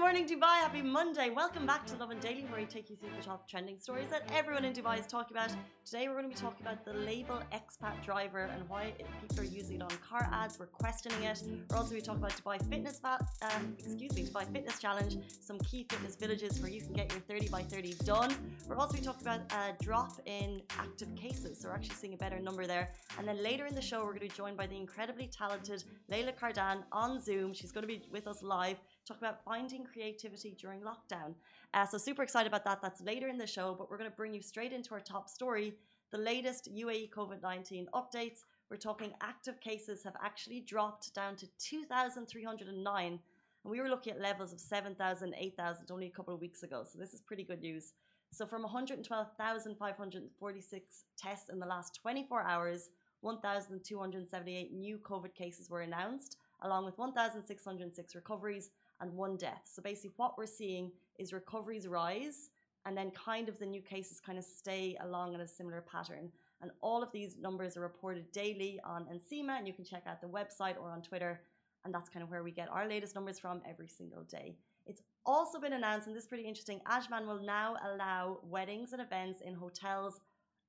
Good morning, Dubai. Happy Monday. Welcome back to Lovin Daily, where we take you through the top trending stories that everyone in Dubai is talking about. Today, we're going to be talking about the label expat driver and why people are using it on car ads. We're questioning it. We're also going to talk about Dubai Fitness, va- um, excuse me, Dubai Fitness Challenge, some key fitness villages where you can get your 30 by 30 done. We're also going to talk about a drop in active cases. So we're actually seeing a better number there. And then later in the show, we're going to be joined by the incredibly talented Layla Kardan on Zoom. She's going to be with us live talk about finding creativity during lockdown. Uh, so, super excited about that. That's later in the show, but we're going to bring you straight into our top story the latest UAE COVID 19 updates. We're talking active cases have actually dropped down to 2,309. And we were looking at levels of 7,000, 8,000 only a couple of weeks ago. So, this is pretty good news. So, from 112,546 tests in the last 24 hours, 1,278 new COVID cases were announced, along with 1,606 recoveries and one death. So basically, what we're seeing is recoveries rise, and then kind of the new cases kind of stay along in a similar pattern. And all of these numbers are reported daily on NCEMA, and you can check out the website or on Twitter. And that's kind of where we get our latest numbers from every single day. It's also been announced, and this is pretty interesting Ajman will now allow weddings and events in hotels,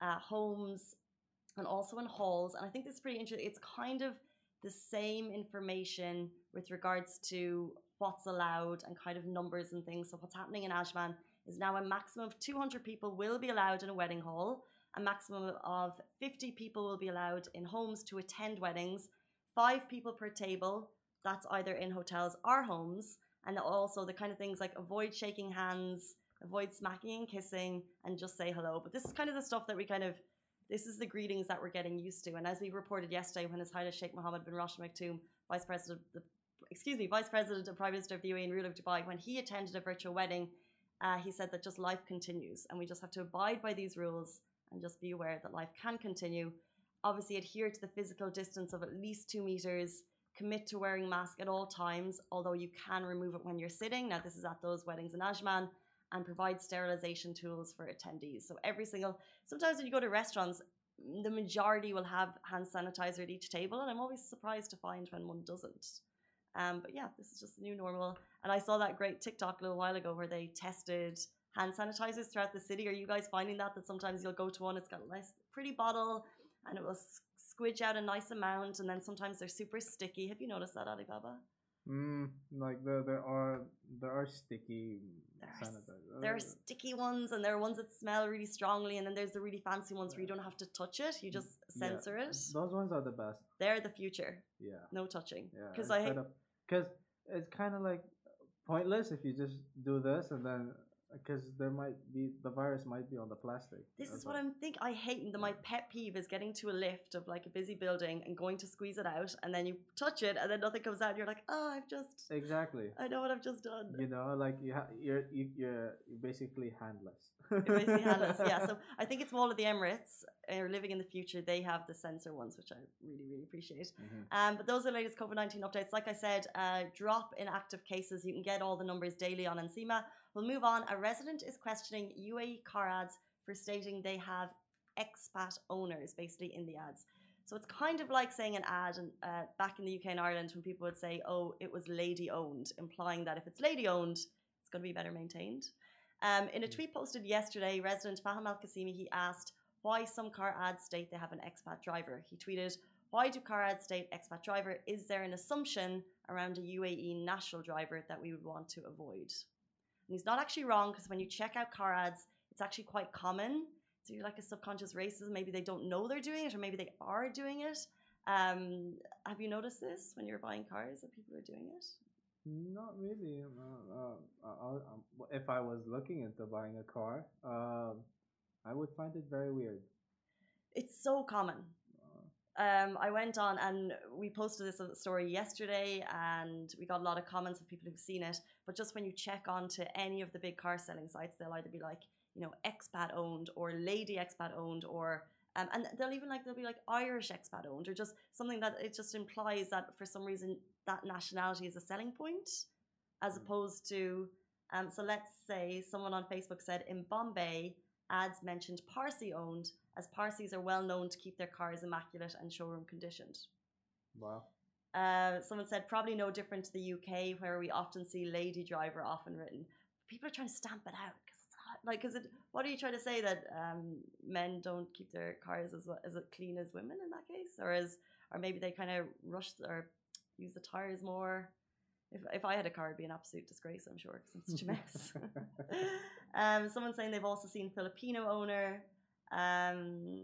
uh, homes, and also in halls. And I think this is pretty interesting. It's kind of the same information with regards to what's allowed and kind of numbers and things. So what's happening in Ajman is now a maximum of 200 people will be allowed in a wedding hall. A maximum of 50 people will be allowed in homes to attend weddings. Five people per table. That's either in hotels or homes. And also the kind of things like avoid shaking hands, avoid smacking and kissing, and just say hello. But this is kind of the stuff that we kind of this is the greetings that we're getting used to. And as we reported yesterday, when His Highness Sheikh Mohammed bin Rashid Maktoum, Vice President the excuse me, Vice President and Prime Minister of the UAE and ruler of Dubai, when he attended a virtual wedding, uh, he said that just life continues and we just have to abide by these rules and just be aware that life can continue. Obviously, adhere to the physical distance of at least two meters. Commit to wearing mask at all times, although you can remove it when you're sitting. Now, this is at those weddings in Ajman, and provide sterilization tools for attendees. So every single, sometimes when you go to restaurants, the majority will have hand sanitizer at each table, and I'm always surprised to find when one doesn't. Um, but yeah, this is just the new normal. And I saw that great TikTok a little while ago where they tested hand sanitizers throughout the city. Are you guys finding that that sometimes you'll go to one, it's got a nice pretty bottle and it will squidge out a nice amount, and then sometimes they're super sticky. Have you noticed that, Alibaba? Mm, like there there are there are sticky sanitizers. There are mm. sticky ones, and there are ones that smell really strongly, and then there's the really fancy ones where you don't have to touch it; you mm, just censor yeah. it. Those ones are the best. They're the future. Yeah. No touching. Yeah. Because I because it's kind of like pointless if you just do this and then because there might be the virus might be on the plastic. This is what I'm thinking. I hate that my pet peeve is getting to a lift of like a busy building and going to squeeze it out, and then you touch it, and then nothing comes out. And you're like, oh, I've just exactly. I know what I've just done. You know, like you ha- you're you're you're basically handless. Basically handless. Yeah. So I think it's all of the Emirates are living in the future. They have the sensor ones, which I really really appreciate. Mm-hmm. Um, but those are the latest COVID nineteen updates. Like I said, uh, drop in active cases. You can get all the numbers daily on NCEMA. We'll move on. A resident is questioning UAE car ads for stating they have expat owners, basically in the ads. So it's kind of like saying an ad and, uh, back in the UK and Ireland when people would say, oh, it was lady owned, implying that if it's lady owned, it's going to be better maintained. Um, in a hmm. tweet posted yesterday, resident Faham Al Qasimi, he asked why some car ads state they have an expat driver. He tweeted, why do car ads state expat driver? Is there an assumption around a UAE national driver that we would want to avoid? And he's not actually wrong because when you check out car ads, it's actually quite common. So you're like a subconscious racist. Maybe they don't know they're doing it, or maybe they are doing it. Um, have you noticed this when you're buying cars that people are doing it? Not really. Uh, uh, uh, if I was looking into buying a car, um, I would find it very weird. It's so common um, I went on and we posted this story yesterday, and we got a lot of comments of people who've seen it. But just when you check onto any of the big car selling sites, they'll either be like, you know, expat owned or lady expat owned, or um, and they'll even like they'll be like Irish expat owned, or just something that it just implies that for some reason that nationality is a selling point, as mm. opposed to Um, so let's say someone on Facebook said in Bombay, ads mentioned Parsi owned, as Parsis are well known to keep their cars immaculate and showroom conditioned. Wow. Uh, someone said probably no different to the UK, where we often see lady driver often written. People are trying to stamp it out because it's not like, because it. What are you trying to say that um, men don't keep their cars as well, as clean as women in that case, or as or maybe they kind of rush or use the tires more? If, if I had a car, it'd be an absolute disgrace, I'm sure, because I'm such a mess. um, someone saying they've also seen Filipino owner. Um,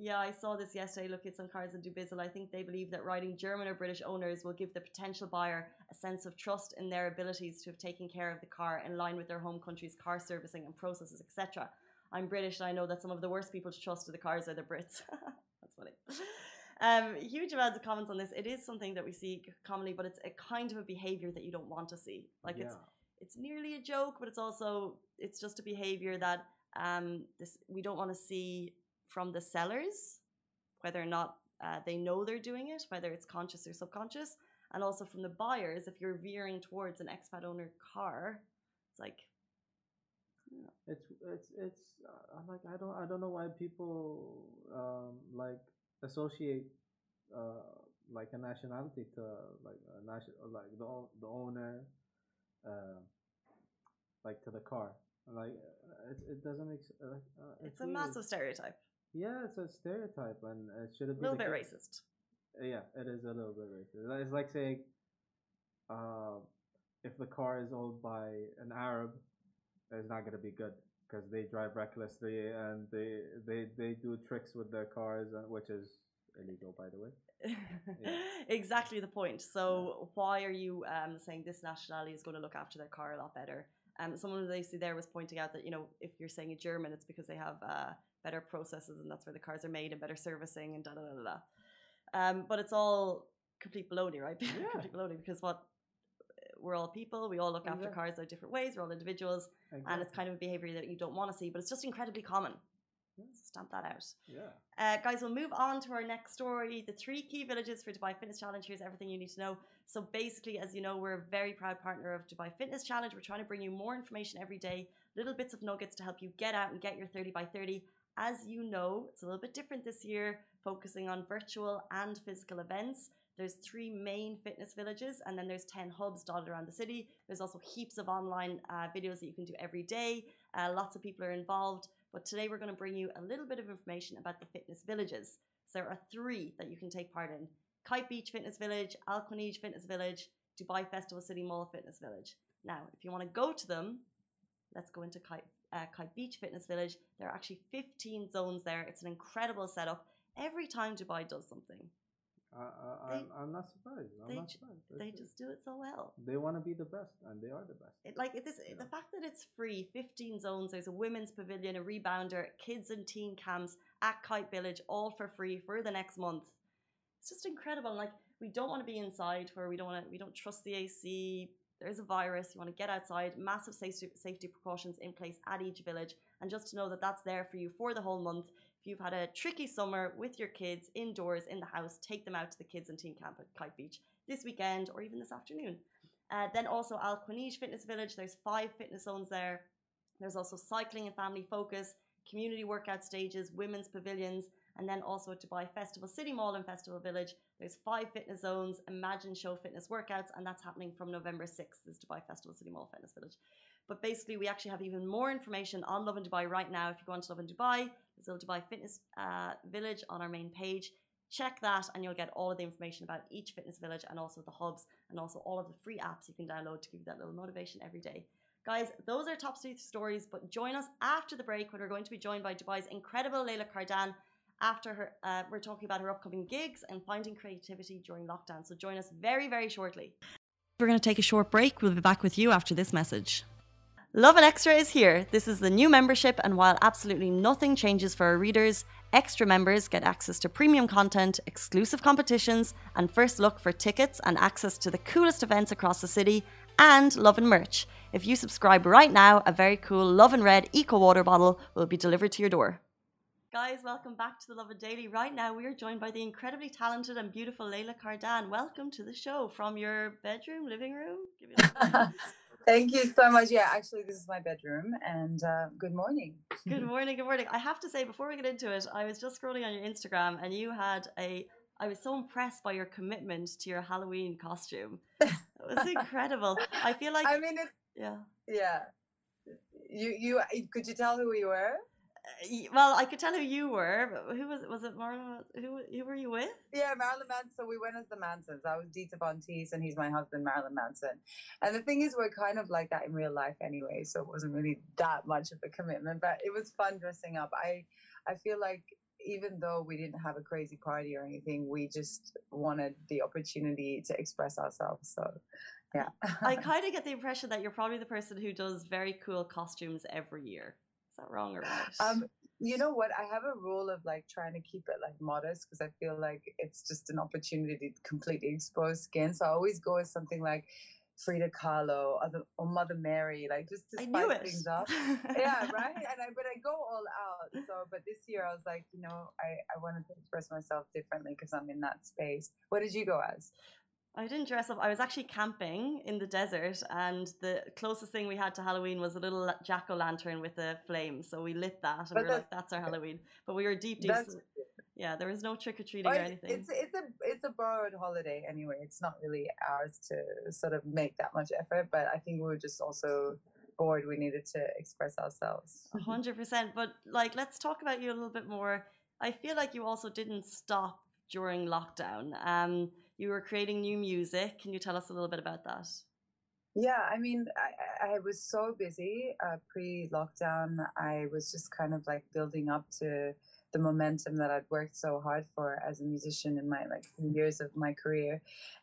yeah, I saw this yesterday. Look at some cars in Dubizzle. I think they believe that riding German or British owners will give the potential buyer a sense of trust in their abilities to have taken care of the car in line with their home country's car servicing and processes, etc. I'm British and I know that some of the worst people to trust in the cars are the Brits. That's funny. Um, huge amounts of comments on this. It is something that we see commonly, but it's a kind of a behavior that you don't want to see. Like yeah. it's it's nearly a joke, but it's also it's just a behavior that um, this we don't want to see from the sellers, whether or not uh, they know they're doing it, whether it's conscious or subconscious, and also from the buyers. If you're veering towards an expat owner car, it's like it's it's it's uh, like I don't I don't know why people um, like associate uh, like a nationality to like a nation like the the owner uh, like to the car. Like uh, it, it doesn't make uh, it's, it's a massive stereotype yeah it's a stereotype and it should be a little bit case. racist yeah it is a little bit racist it's like saying uh, if the car is owned by an arab it's not going to be good because they drive recklessly and they they they do tricks with their cars, uh, which is illegal, by the way. yeah. Exactly the point. So why are you um, saying this nationality is going to look after their car a lot better? Um, someone they see there was pointing out that you know if you're saying a German, it's because they have uh, better processes and that's where the cars are made and better servicing and da da da da. Um, but it's all complete baloney, right? Yeah. complete baloney because what we're all people. We all look after cars in different ways. We're all individuals, exactly. and it's kind of a behavior that you don't want to see, but it's just incredibly common. So stamp that out. Yeah. Uh, guys, we'll move on to our next story. The three key villages for Dubai Fitness Challenge. Here's everything you need to know. So basically, as you know, we're a very proud partner of Dubai Fitness Challenge. We're trying to bring you more information every day, little bits of nuggets to help you get out and get your 30 by 30. As you know, it's a little bit different this year, focusing on virtual and physical events. There's three main fitness villages, and then there's 10 hubs dotted around the city. There's also heaps of online uh, videos that you can do every day. Uh, lots of people are involved. But today we're going to bring you a little bit of information about the fitness villages. So there are three that you can take part in Kite Beach Fitness Village, Al Khawaneej Fitness Village, Dubai Festival City Mall Fitness Village. Now, if you want to go to them, let's go into Kite, uh, Kite Beach Fitness Village. There are actually 15 zones there. It's an incredible setup. Every time Dubai does something, I, I, they, I'm not surprised. I'm they, not surprised. they just do it so well. They want to be the best, and they are the best. It, like it, this, the fact that it's free, 15 zones. There's a women's pavilion, a rebounder, kids and teen camps at Kite Village, all for free for the next month. It's just incredible. Like we don't want to be inside where we don't want to. We don't trust the AC. There's a virus. You want to get outside. Massive safety precautions in place at each village, and just to know that that's there for you for the whole month If you've had a tricky summer with your kids indoors in the house, take them out to the kids and teen camp at Kite Beach this weekend or even this afternoon. Uh, then also Al Fitness Village, there's five fitness zones there. There's also cycling and family focus, community workout stages, women's pavilions, and then also at Dubai Festival City Mall and Festival Village. There's five fitness zones, Imagine Show Fitness workouts, and that's happening from November 6th, is Dubai Festival City Mall Fitness Village. But basically, we actually have even more information on Lovin Dubai right now. If you go onto Lovin Dubai, there's a Dubai Fitness uh, Village on our main page. Check that, and you'll get all of the information about each fitness village and also the hubs, and also all of the free apps you can download to give you that little motivation every day. Guys, those are top three stories, but join us after the break when we're going to be joined by Dubai's incredible Layla Kardan. After her, uh, we're talking about her upcoming gigs and finding creativity during lockdown. So join us very, very shortly. We're going to take a short break. We'll be back with you after this message. Lovin Extra is here. This is the new membership, and while absolutely nothing changes for our readers, extra members get access to premium content, exclusive competitions, and first look for tickets and access to the coolest events across the city, and Lovin merch. If you subscribe right now, a very cool Lovin Red Eco Water bottle will be delivered to your door. Guys, welcome back to the Lovin Daily. Right now, we are joined by the incredibly talented and beautiful Layla Kardan. Welcome to the show from your bedroom, living room. Thank you so much. Yeah, actually, this is my bedroom, and uh, good morning. Good morning. Good morning. I have to say, before we get into it, I was just scrolling on your Instagram, and you had a. I was so impressed by your commitment to your Halloween costume. It was incredible. I feel like. I mean, it, yeah. Yeah. You you could you tell who you were? Well, I could tell who you were. But who was it? was it? Marilyn? Who who were you with? Yeah, Marilyn Manson. So we went as the Mansons. I was Dita Von Teese, and he's my husband, Marilyn Manson. And the thing is, we're kind of like that in real life anyway. So it wasn't really that much of a commitment, but it was fun dressing up. I I feel like even though we didn't have a crazy party or anything, we just wanted the opportunity to express ourselves. So yeah. I kind of get the impression that you're probably the person who does very cool costumes every year that wrong or right? Um, you know what? I have a rule of like trying to keep it like modest because I feel like it's just an opportunity to completely expose skin. So I always go with something like Frida Kahlo or, the, or Mother Mary, like just to spice things up. yeah, right. And I but I go all out. So, but this year I was like, you know, I I wanted to express myself differently because I'm in that space. What did you go as? I didn't dress up. I was actually camping in the desert, and the closest thing we had to Halloween was a little jack o' lantern with a flame. So we lit that, and but we were like, "That's our Halloween." But we were deep, deep. Yeah, there was no trick or treating or anything. It's it's a it's a borrowed holiday anyway. It's not really ours to sort of make that much effort. But I think we were just also bored. We needed to express ourselves. hundred percent. But like, let's talk about you a little bit more. I feel like you also didn't stop during lockdown. Um, you were creating new music. Can you tell us a little bit about that? Yeah, I mean, I, I was so busy uh, pre lockdown. I was just kind of like building up to the momentum that I'd worked so hard for as a musician in my like years of my career.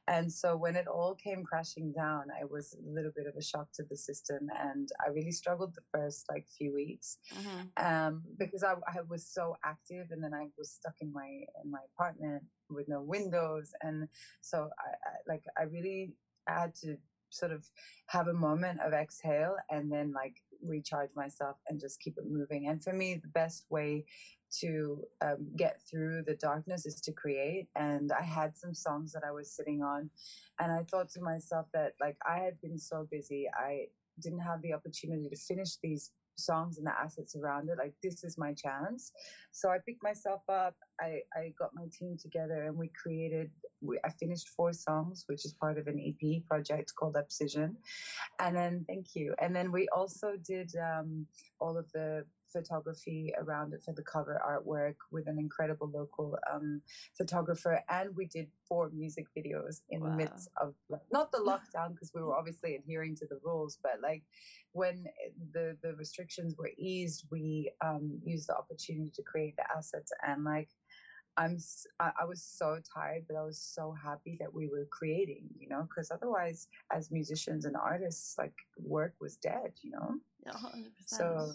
And so when it all came crashing down, I was a little bit of a shock to the system, and I really struggled the first like few weeks mm-hmm. um, because I, I was so active, and then I was stuck in my in my apartment with no windows, and so I, I like I really had to sort of have a moment of exhale and then like recharge myself and just keep it moving. And for me, the best way to um, get through the darkness is to create. And I had some songs that I was sitting on, and I thought to myself that like I had been so busy, I didn't have the opportunity to finish these songs and the assets around it. Like this is my chance. So I picked myself up. I, I got my team together and we created. We, I finished four songs, which is part of an EP project called Abscission. And then thank you. And then we also did um, all of the photography around it for the cover artwork with an incredible local um, photographer. And we did four music videos in wow. the midst of not the lockdown because we were obviously adhering to the rules, but like when the the restrictions were eased, we um, used the opportunity to create the assets and like. I'm I was so tired, but I was so happy that we were creating, you know, because otherwise, as musicians and artists, like work was dead, you know. Yeah, 100%. So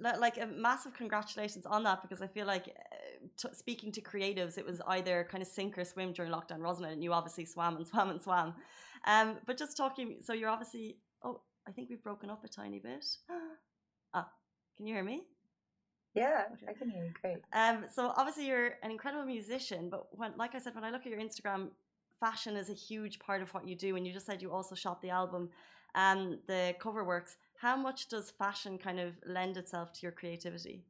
like a massive congratulations on that because I feel like uh, speaking to creatives, it was either kind of sink or swim during lockdown, wasn't it? And you obviously swam and swam and swam. Um, but just talking, so you're obviously. Oh, I think we've broken up a tiny bit. ah, can you hear me? Yeah. I can hear you great. Um, so obviously you're an incredible musician, but when, like I said, when I look at your Instagram, fashion is a huge part of what you do, and you just said you also shot the album, and um, the cover works how much does fashion kind of lend itself to your creativity?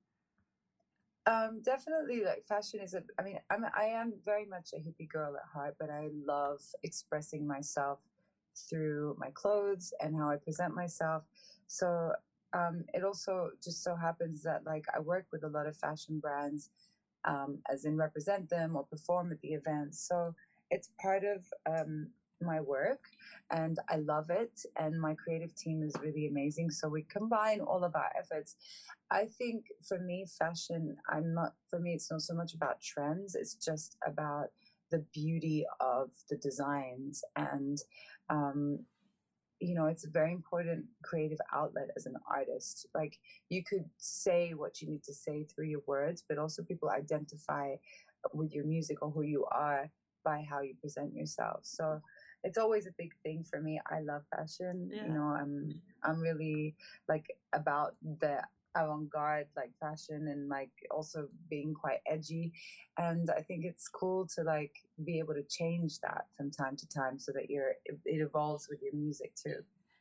Um, definitely, like fashion is a. I mean, I'm I am very much a hippie girl at heart, but I love expressing myself through my clothes and how I present myself. So um, it also just so happens that like I work with a lot of fashion brands, um, as in represent them or perform at the events. So it's part of um, my work and I love it. And my creative team is really amazing. So we combine all of our efforts. I think for me, fashion, I'm not, for me, it's not so much about trends, it's just about the beauty of the designs. And, um, you know, it's a very important creative outlet as an artist. Like, you could say what you need to say through your words, but also people identify with your music or who you are by how you present yourself. So, it's always a big thing for me. I love fashion. Yeah. You know, I'm I'm really like about the avant-garde like fashion and like also being quite edgy and i think it's cool to like be able to change that from time to time so that you're it, it evolves with your music too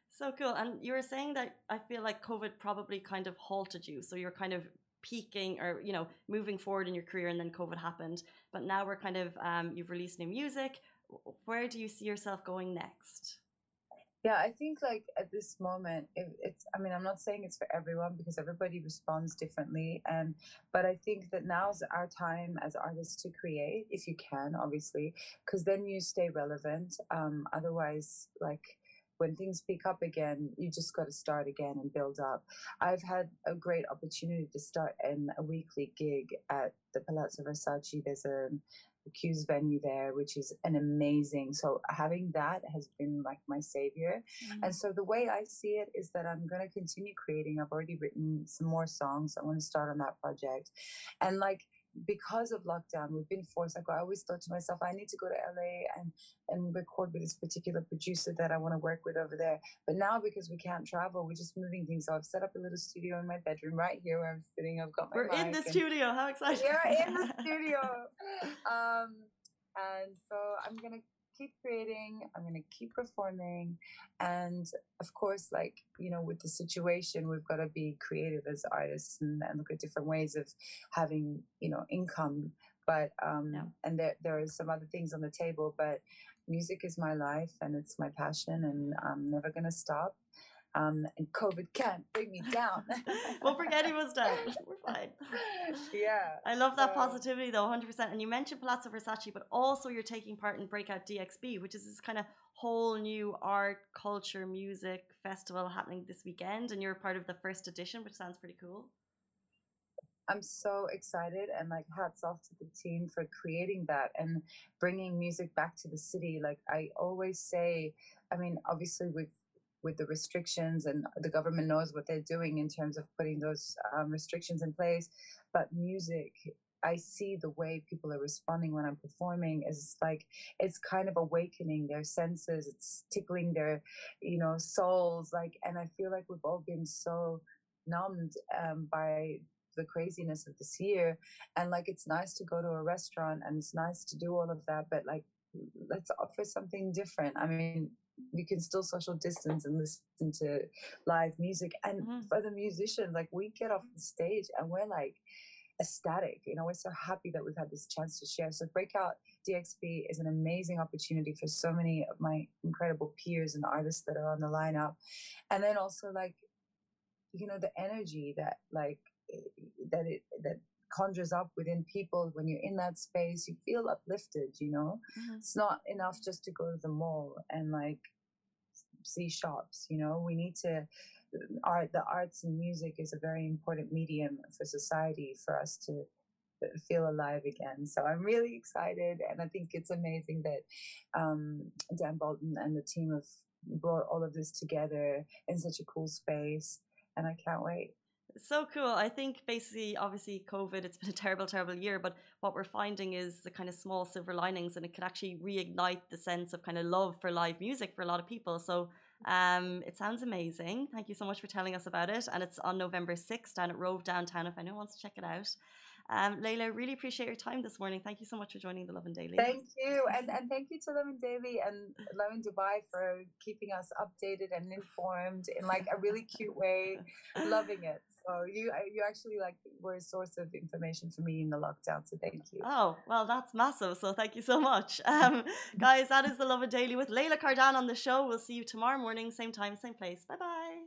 So cool. And you were saying that I feel like COVID probably kind of halted you. So you're kind of peaking or, you know, moving forward in your career and then COVID happened. But now we're kind of, um, you've released new music. Where do you see yourself going next? Yeah, I think like at this moment, it, it's. I mean, I'm not saying it's for everyone because everybody responds differently, and but I think that now's our time as artists to create, if you can, obviously, because then you stay relevant. Um, otherwise, like when things pick up again, you just got to start again and build up. I've had a great opportunity to start in a weekly gig at the Palazzo Versace. There's a Q's venue there, which is an amazing. So having that has been like my savior. Mm-hmm. And so the way I see it is that I'm going to continue creating. I've already written some more songs. I want to start on that project. And like, because of lockdown, we've been forced. Like I always thought to myself, I need to go to LA and and record with this particular producer that I want to work with over there. But now because we can't travel, we're just moving things. So I've set up a little studio in my bedroom right here where I'm sitting. I've got my we're in the studio. How exciting! We're in the studio. Um, and so I'm gonna keep creating i'm going to keep performing and of course like you know with the situation we've got to be creative as artists and, and look at different ways of having you know income but um yeah. and there there are some other things on the table but music is my life and it's my passion and i'm never going to stop um, and COVID can't bring me down. we'll forget he was dead. We're fine. Yeah. I love that so. positivity though, 100%. And you mentioned Palazzo Versace, but also you're taking part in Breakout DXB, which is this kind of whole new art, culture, music festival happening this weekend. And you're part of the first edition, which sounds pretty cool. I'm so excited and like hats off to the team for creating that and bringing music back to the city. Like I always say, I mean, obviously we've with the restrictions and the government knows what they're doing in terms of putting those um, restrictions in place but music I see the way people are responding when I'm performing is like it's kind of awakening their senses. It's tickling their, you know, souls. Like, and I feel like we've all been so numbed um, by the craziness of this year. And like, it's nice to go to a restaurant and it's nice to do all of that, but like, let's offer something different. I mean, we can still social distance and listen to live music. And mm-hmm. for the musicians, like we get off the stage and we're like ecstatic. You know, we're so happy that we've had this chance to share. So Breakout DXB is an amazing opportunity for so many of my incredible peers and artists that are on the lineup. And then also like, you know, the energy that like that it that conjures up within people when you're in that space you feel uplifted you know mm-hmm. it's not enough just to go to the mall and like see shops you know? We need to art the arts and music is a very important medium for society for us to feel alive again. So i'm really excited and i think it's amazing that um, dan bolton and the team have brought all of this together in such a cool space and i can't wait so cool. I think basically, obviously, COVID, it's been a terrible, terrible year, but what we're finding is the kind of small silver linings and it could actually reignite the sense of kind of love for live music for a lot of people. So um, it sounds amazing. Thank you so much for telling us about it. And it's on November 6th down at Rove downtown if anyone wants to check it out. Um, Layla, really appreciate your time this morning. Thank you so much for joining the Lovin Daily. Thank you. And, and thank you to Lovin Daily and Lovin Dubai for keeping us updated and informed in like a really cute way. Loving it. So you you actually like were a source of information for me in the lockdown. So thank you. Oh, well, that's massive. So thank you so much. Um, guys, that is the Lovin Daily with Layla Kardan on the show. We'll see you tomorrow morning, same time, same place. Bye bye.